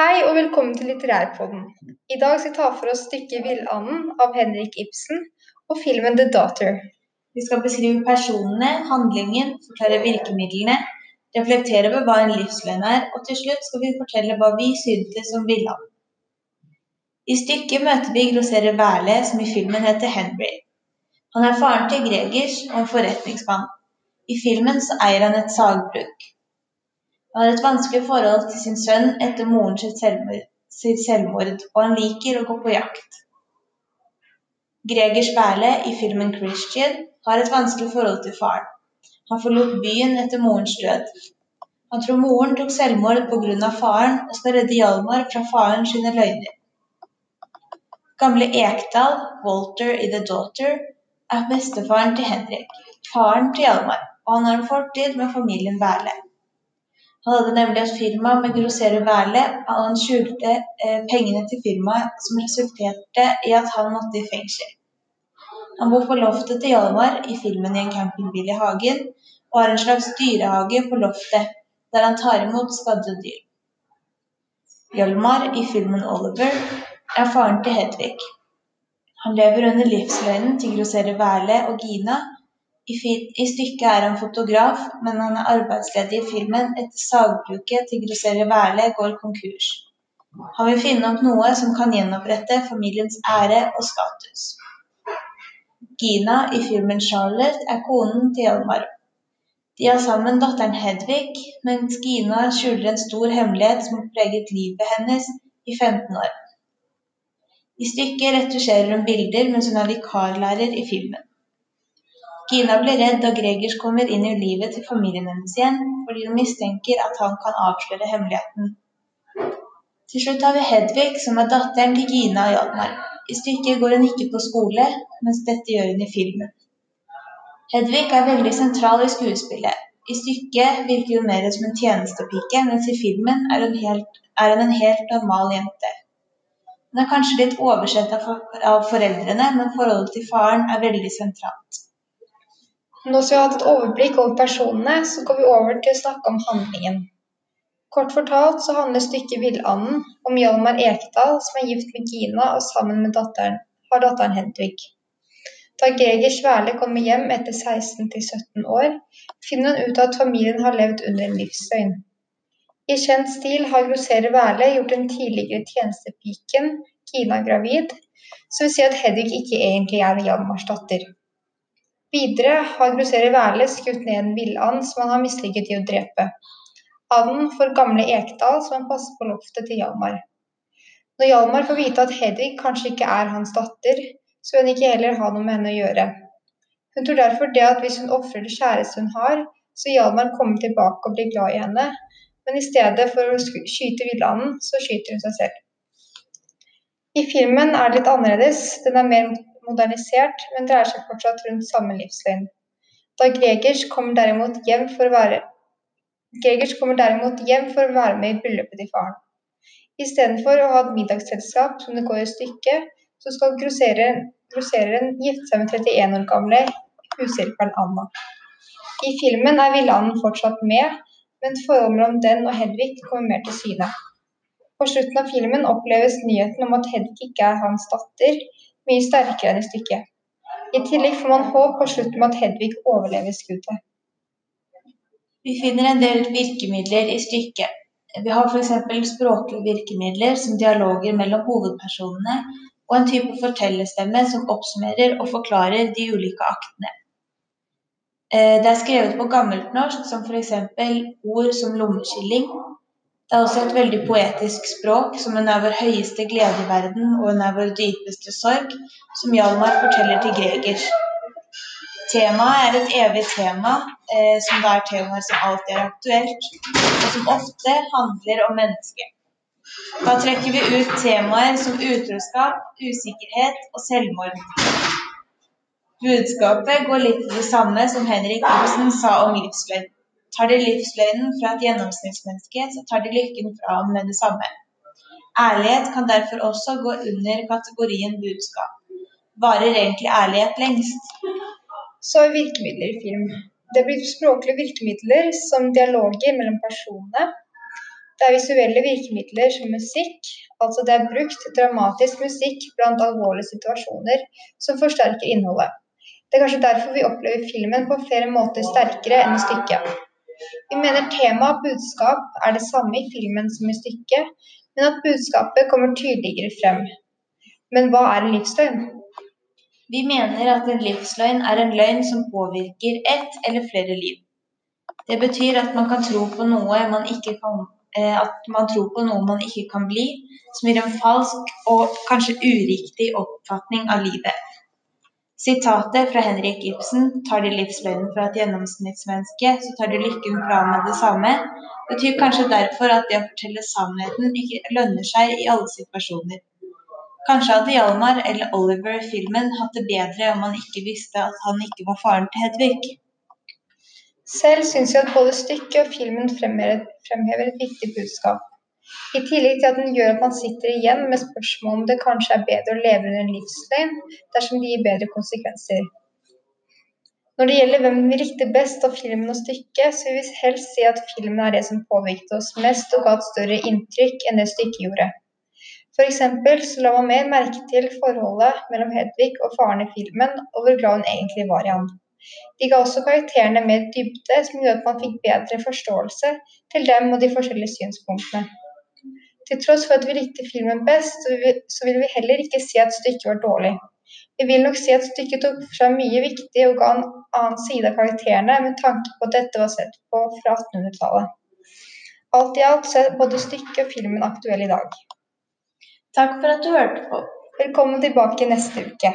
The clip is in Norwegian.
og velkommen til Litterærpodden. I dag skal vi ta for oss stykket 'Villanden' av Henrik Ibsen og filmen 'The Daughter'. Vi skal beskrive personene, handlingen, forklare virkemidlene, reflektere over hva en livsløgn er, og til slutt skal vi fortelle hva vi syntes om Villanden. I stykket møter vi grosserer Wærle, som i filmen heter Henry. Han er faren til Gregers og en forretningsmann. I filmen så eier han et sagbruk. Han har et vanskelig forhold til sin sønn etter moren sitt selvmord, og han liker å gå på jakt. Gregers Berle i filmen 'Christian' har et vanskelig forhold til faren. Han forlot byen etter morens død. Han tror moren tok selvmord pga. faren, og skal redde Hjalmar fra faren sine løgner. Gamle Ekdal, Walter i 'The Daughter', er bestefaren til Henrik, faren til Hjalmar, og han har en fortid med familien Wærle. Han hadde nemlig et firma med grosserer Wærle, og han skjulte eh, pengene til firmaet, som resulterte i at han måtte i fengsel. Han bor på loftet til Hjalmar i filmen i en campingbil i hagen, og har en slags dyrehage på loftet, der han tar imot skadde dyr. Hjalmar i filmen 'Oliver' er faren til Hedvig. Han lever under livsløgnen til grosserer Wærle og Gina. I, stykket er han fotograf, men han er arbeidsledig i filmen etter sagbruket til grosserer Wærle går konkurs. Han vil finne opp noe som kan gjenopprette familiens ære og status. Gina i filmen 'Charlotte' er konen til Hjalmar. De har sammen datteren Hedvig, mens Gina skjuler en stor hemmelighet som har preget livet hennes i 15 år. I stykket retusjerer hun bilder mens hun er vikarlærer i filmen. Gina blir redd da Gregers kommer inn i livet til familien hennes igjen, fordi hun mistenker at han kan avsløre hemmeligheten. Til slutt har vi Hedvig, som er datteren til Gina og Hjalmar. I stykket går hun ikke på skole, mens dette gjør hun i filmen. Hedvig er veldig sentral i skuespillet. I stykket virker hun mer som en tjenestepike, mens i filmen er hun, helt, er hun en helt normal jente. Hun er kanskje litt oversett av, foreldrene, men forholdet til faren er veldig sentralt. Nå som vi har hatt et overblikk over personene, så går vi over til å snakke om handlingen. Kort fortalt så handler stykket 'Villanden' om Hjalmar Ekdal som er gift med Gina og sammen med datteren, har datteren Hedvig. Da Greger Sverle kommer hjem etter 16-17 år, finner hun ut at familien har levd under en livsdøgn. I kjent stil har grosserer Wærle gjort den tidligere tjenestepiken Gina gravid, som vil si at Hedvig ikke egentlig er Hjalmars datter. Videre har grosserer Wærle skutt ned en villand som han har mislykket i å drepe. Anden for gamle Ekdal, som han passer på loftet til Hjalmar. Når Hjalmar får vite at Hedvig kanskje ikke er hans datter, så vil han ikke heller ha noe med henne å gjøre. Hun tror derfor det at hvis hun ofrer det kjæreste hun har, så Hjalmar kommer tilbake og blir glad i henne, men i stedet for å skyte villanden, så skyter hun seg selv. I filmen er det litt annerledes. Den er mer modernisert, men dreier seg fortsatt rundt samme livsløgn. Da Gregers kommer derimot hjem for å være Gregers kommer derimot hjem for å være med i bryllupet til faren. Istedenfor å ha et middagsselskap, som det går i stykket, så skal grossereren gifte seg med 31 år gamle hushjelperen Anna. I filmen er villanden fortsatt med, men forholdet mellom den og Hedvig kommer mer til syne. På slutten av filmen oppleves nyheten om at Hedvig ikke er hans datter, mye sterkere enn i stykket. I tillegg får man håp på slutten med at Hedvig overlever skuddet. Vi finner en del virkemidler i stykket. Vi har f.eks. språklige virkemidler som dialoger mellom hovedpersonene, og en type fortellerstemme som oppsummerer og forklarer de ulike aktene. Eh, det er skrevet på gammelt norsk, som f.eks. ord som lommeskilling. Det er også et veldig poetisk språk, som en er vår høyeste glede i verden og en er vår dypeste sorg, som Hjalmar forteller til Greger. Temaet er et evig tema, eh, som det er temaer som alltid er aktuelt, og som ofte handler om mennesket. Da trekker vi ut temaer som utroskap, usikkerhet og selvmord. Budskapet går litt til det samme som Henrik Ibsen sa om livsløgn. Tar de livsløgnen fra et gjennomsnittsmenneske, så tar de lykken fra ham med det samme. Ærlighet kan derfor også gå under kategorien budskap. Varer egentlig ærlighet lengst? Så er virkemidler i film. Det blir språklige virkemidler som dialoger mellom personene. Det er visuelle virkemidler som musikk, altså det er brukt dramatisk musikk blant alvorlige situasjoner, som forsterker innholdet. Det er kanskje derfor vi opplever filmen på flere måter sterkere enn stykket. Vi mener tema og budskap er det samme i filmen som i stykket, men at budskapet kommer tydeligere frem. Men hva er en livsløgn? Vi mener at en livsløgn er en løgn som påvirker ett eller flere liv. Det betyr at man kan tro på noe man ikke kan, eh, at man tror på noe man ikke kan bli, som gir en falsk og kanskje uriktig oppfatning av livet. Sitatet fra Henrik Ibsen 'tar de livsløgnen fra et gjennomsnittsmenneske, så tar de lykken fra med det samme', betyr kanskje derfor at det å fortelle sannheten ikke lønner seg i alle situasjoner. Kanskje hadde Hjalmar eller Oliver i filmen hatt det bedre om han ikke visste at han ikke var faren til Hedvig. Selv syns jeg at både stykket og filmen fremhever et viktig budskap. I tillegg til at den gjør at man sitter igjen med spørsmål om det kanskje er bedre å leve under en livsløgn dersom det gir bedre konsekvenser. Når det gjelder hvem vi likte best av filmen og stykket, så vil vi helst si at filmen er det som påvirket oss mest og ga et større inntrykk enn det stykket gjorde. Eksempel så la man mer merke til forholdet mellom Hedvig og faren i filmen, og hvor glad hun egentlig var i han. De ga også karakterene mer dybde, som gjorde at man fikk bedre forståelse til dem og de forskjellige synspunktene. Til tross for at vi likte filmen best, så vil vi heller ikke si at stykket var dårlig. Vi vil nok si at stykket tok for seg mye viktig og ga en annen side av karakterene med tanke på at dette var sett på fra 1800-tallet. Alt i alt så er både stykket og filmen aktuell i dag. Takk for at du hørte på. Velkommen tilbake neste uke.